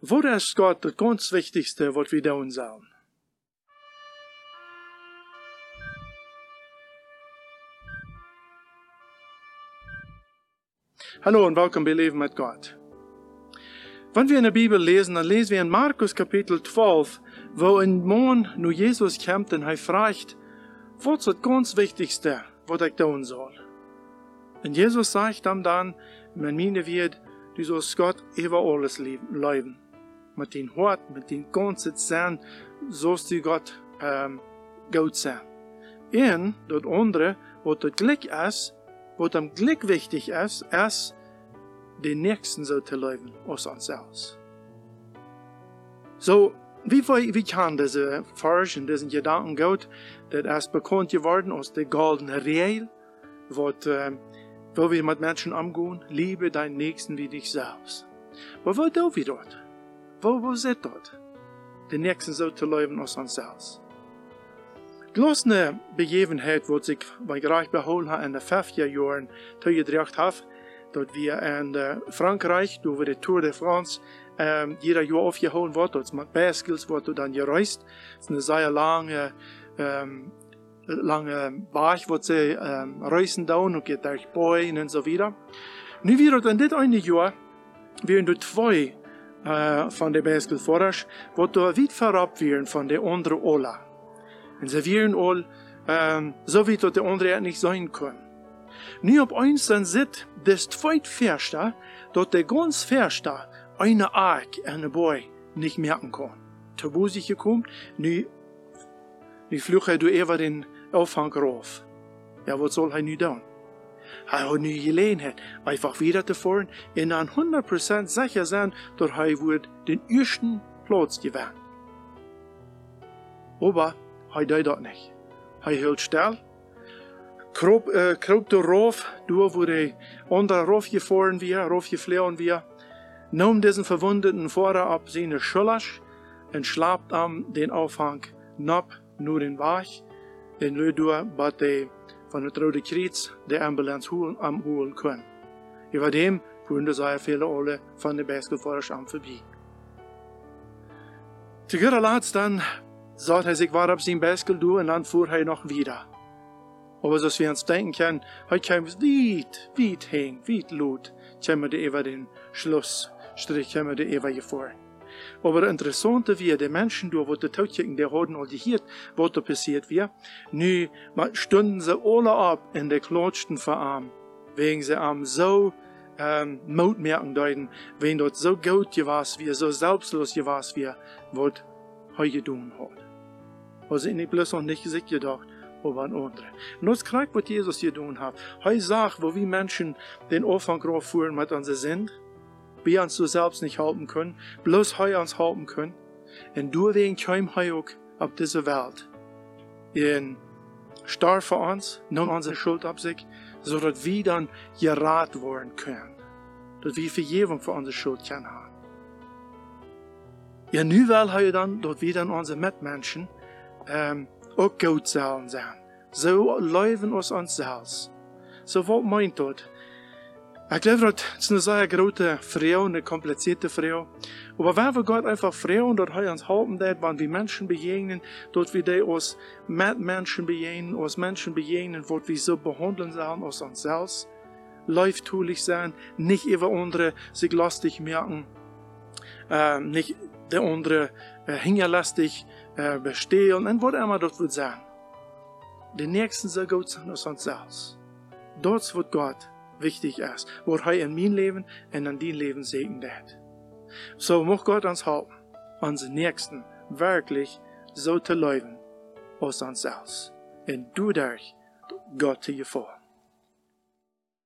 Wat is Gott het ganz wichtigste wat wir doen sollen? Hallo und welkom bij Leven met Gott. Wenn wir in der Bibel lesen, dann lesen wir in Markus Kapitel 12, wo ein Mann nu Jesus kommt und er fragt, was ist das ganz Wichtigste, was ich tun soll? Und Jesus sagt ihm dann, wenn meine wird, du sollst Gott über alles leben. Mit dein Hort, mit dein ganzes Sein, sollst du Gott ähm, gut sein. Und das andere, was das Glück ist, was am Glück wichtig ist, ist, den Nächsten so zu leben als uns selbst. So, wie, wie kann diese Forschung, diesen Gedanken gut, das ist bekannt geworden aus der goldenen Regel, wo, äh, wo wir mit Menschen umgehen, liebe deinen Nächsten wie dich selbst. Aber wo tun wir dort? Wo, wo sind dort? Den Nächsten so zu leben als uns selbst. Bloß eine Begebenheit, wo sich bei Reich beholt hat in den 50er Jahren, gedacht habe, dort wir in äh, Frankreich, über die Tour de France, ähm, jeder aufgeholt wird, dort mit Baskels wird dann gereist. Das ist eine sehr lange, ähm, lange Weg, wo sie ähm, reisen da und geht durch Bäume und so weiter. Nu wird in dit eine Jahr, werden dort zwei äh, von den Baskelfahrers, wo da weit verab werden von der anderen Ola. Und sie werden all ähm, so wie dort der andere nicht sein können. Nu op eens dan zit des zweit Verster, dort der ganz Verster eine Ark een boy nicht merken kann. Wo sich gekommen, nu, nu hij door even den Aufhang rauf. Ja, was soll er nu tun? Er hat nu Gelegenheit, einfach wieder zu fahren und dann 100% sicher sein, dass er wird den ersten Platz gewinnen. Aber er tut das nicht. Er hält still kroop, uh, kroop de roof door wo de onder gefahren wir, roof geflohen wir, nahm diesen Verwundeten vorher ab seine Schulters und schlapt am den Aufhang nab nur den Wach, in Lödur, bat de von der Rote Kreuz der Ambulanz am holen können. Über dem fuhren sehr viele alle von den Baskelfahrers am vorbei. Zu guter Letzt dann sagt er sich war ab sein Baskel du und dann fuhr er noch wieder. Aber zoals wir uns denken können, kommen wir weit, weit hin, weit laut, kommen wir über den Schlussstrich, wir über hier vor. Aber interessant wie die Menschen, die Totchen, die haben all die hier, was da passiert wird, nu stunden sie alle ab in der Klotschen verarmt, wegen sie am so ähm, Mut merken deuten, wenn dort so gut gewesen wie, so selbstlos gewesen wie, was heute getan hat. Also in die bloß noch nicht sich gedacht, over een andere. En ons krijgt wat Jezus gedaan heeft. Hij zag, wo wir Menschen den Anfang führen mit unserer Sinn, wir uns so selbst nicht halten können, bloß Hij uns halten können. Und deswegen kam Hij auch auf diese Welt. In starb für uns, nahm unsere Schuld auf sich, so dass wir dann gerat werden können. Dass wir Vergebung für unsere Schuld können haben. Ja, nu will Hij dann, dass wir dann unsere Mitmenschen ähm, ook goed zullen zijn. Zo leven ons onszelfs. So wat meint dat? Ich glaube, das ist eine sehr große Frau, eine komplizierte Frau. Aber wenn wir Gott einfach Frau und dort uns halten, dort, wenn wir Menschen begegnen, dort wir die uns mit Menschen begegnen, uns Menschen begegnen, wo wir so behandeln sollen, aus uns selbst, leiftulich sein, nicht über andere sich lastig merken, äh, nicht der andere äh, hingerlastig äh, bestehen und was immer dort wird sein. Die Nächsten soll gut sein als uns selbst. Dort wird Gott wichtig ist, wo er in mein Leben und in dein Leben segnet. So muss Gott uns helfen, unsere Nächsten wirklich so zu leben als uns selbst. Und durch Gott zu gefallen.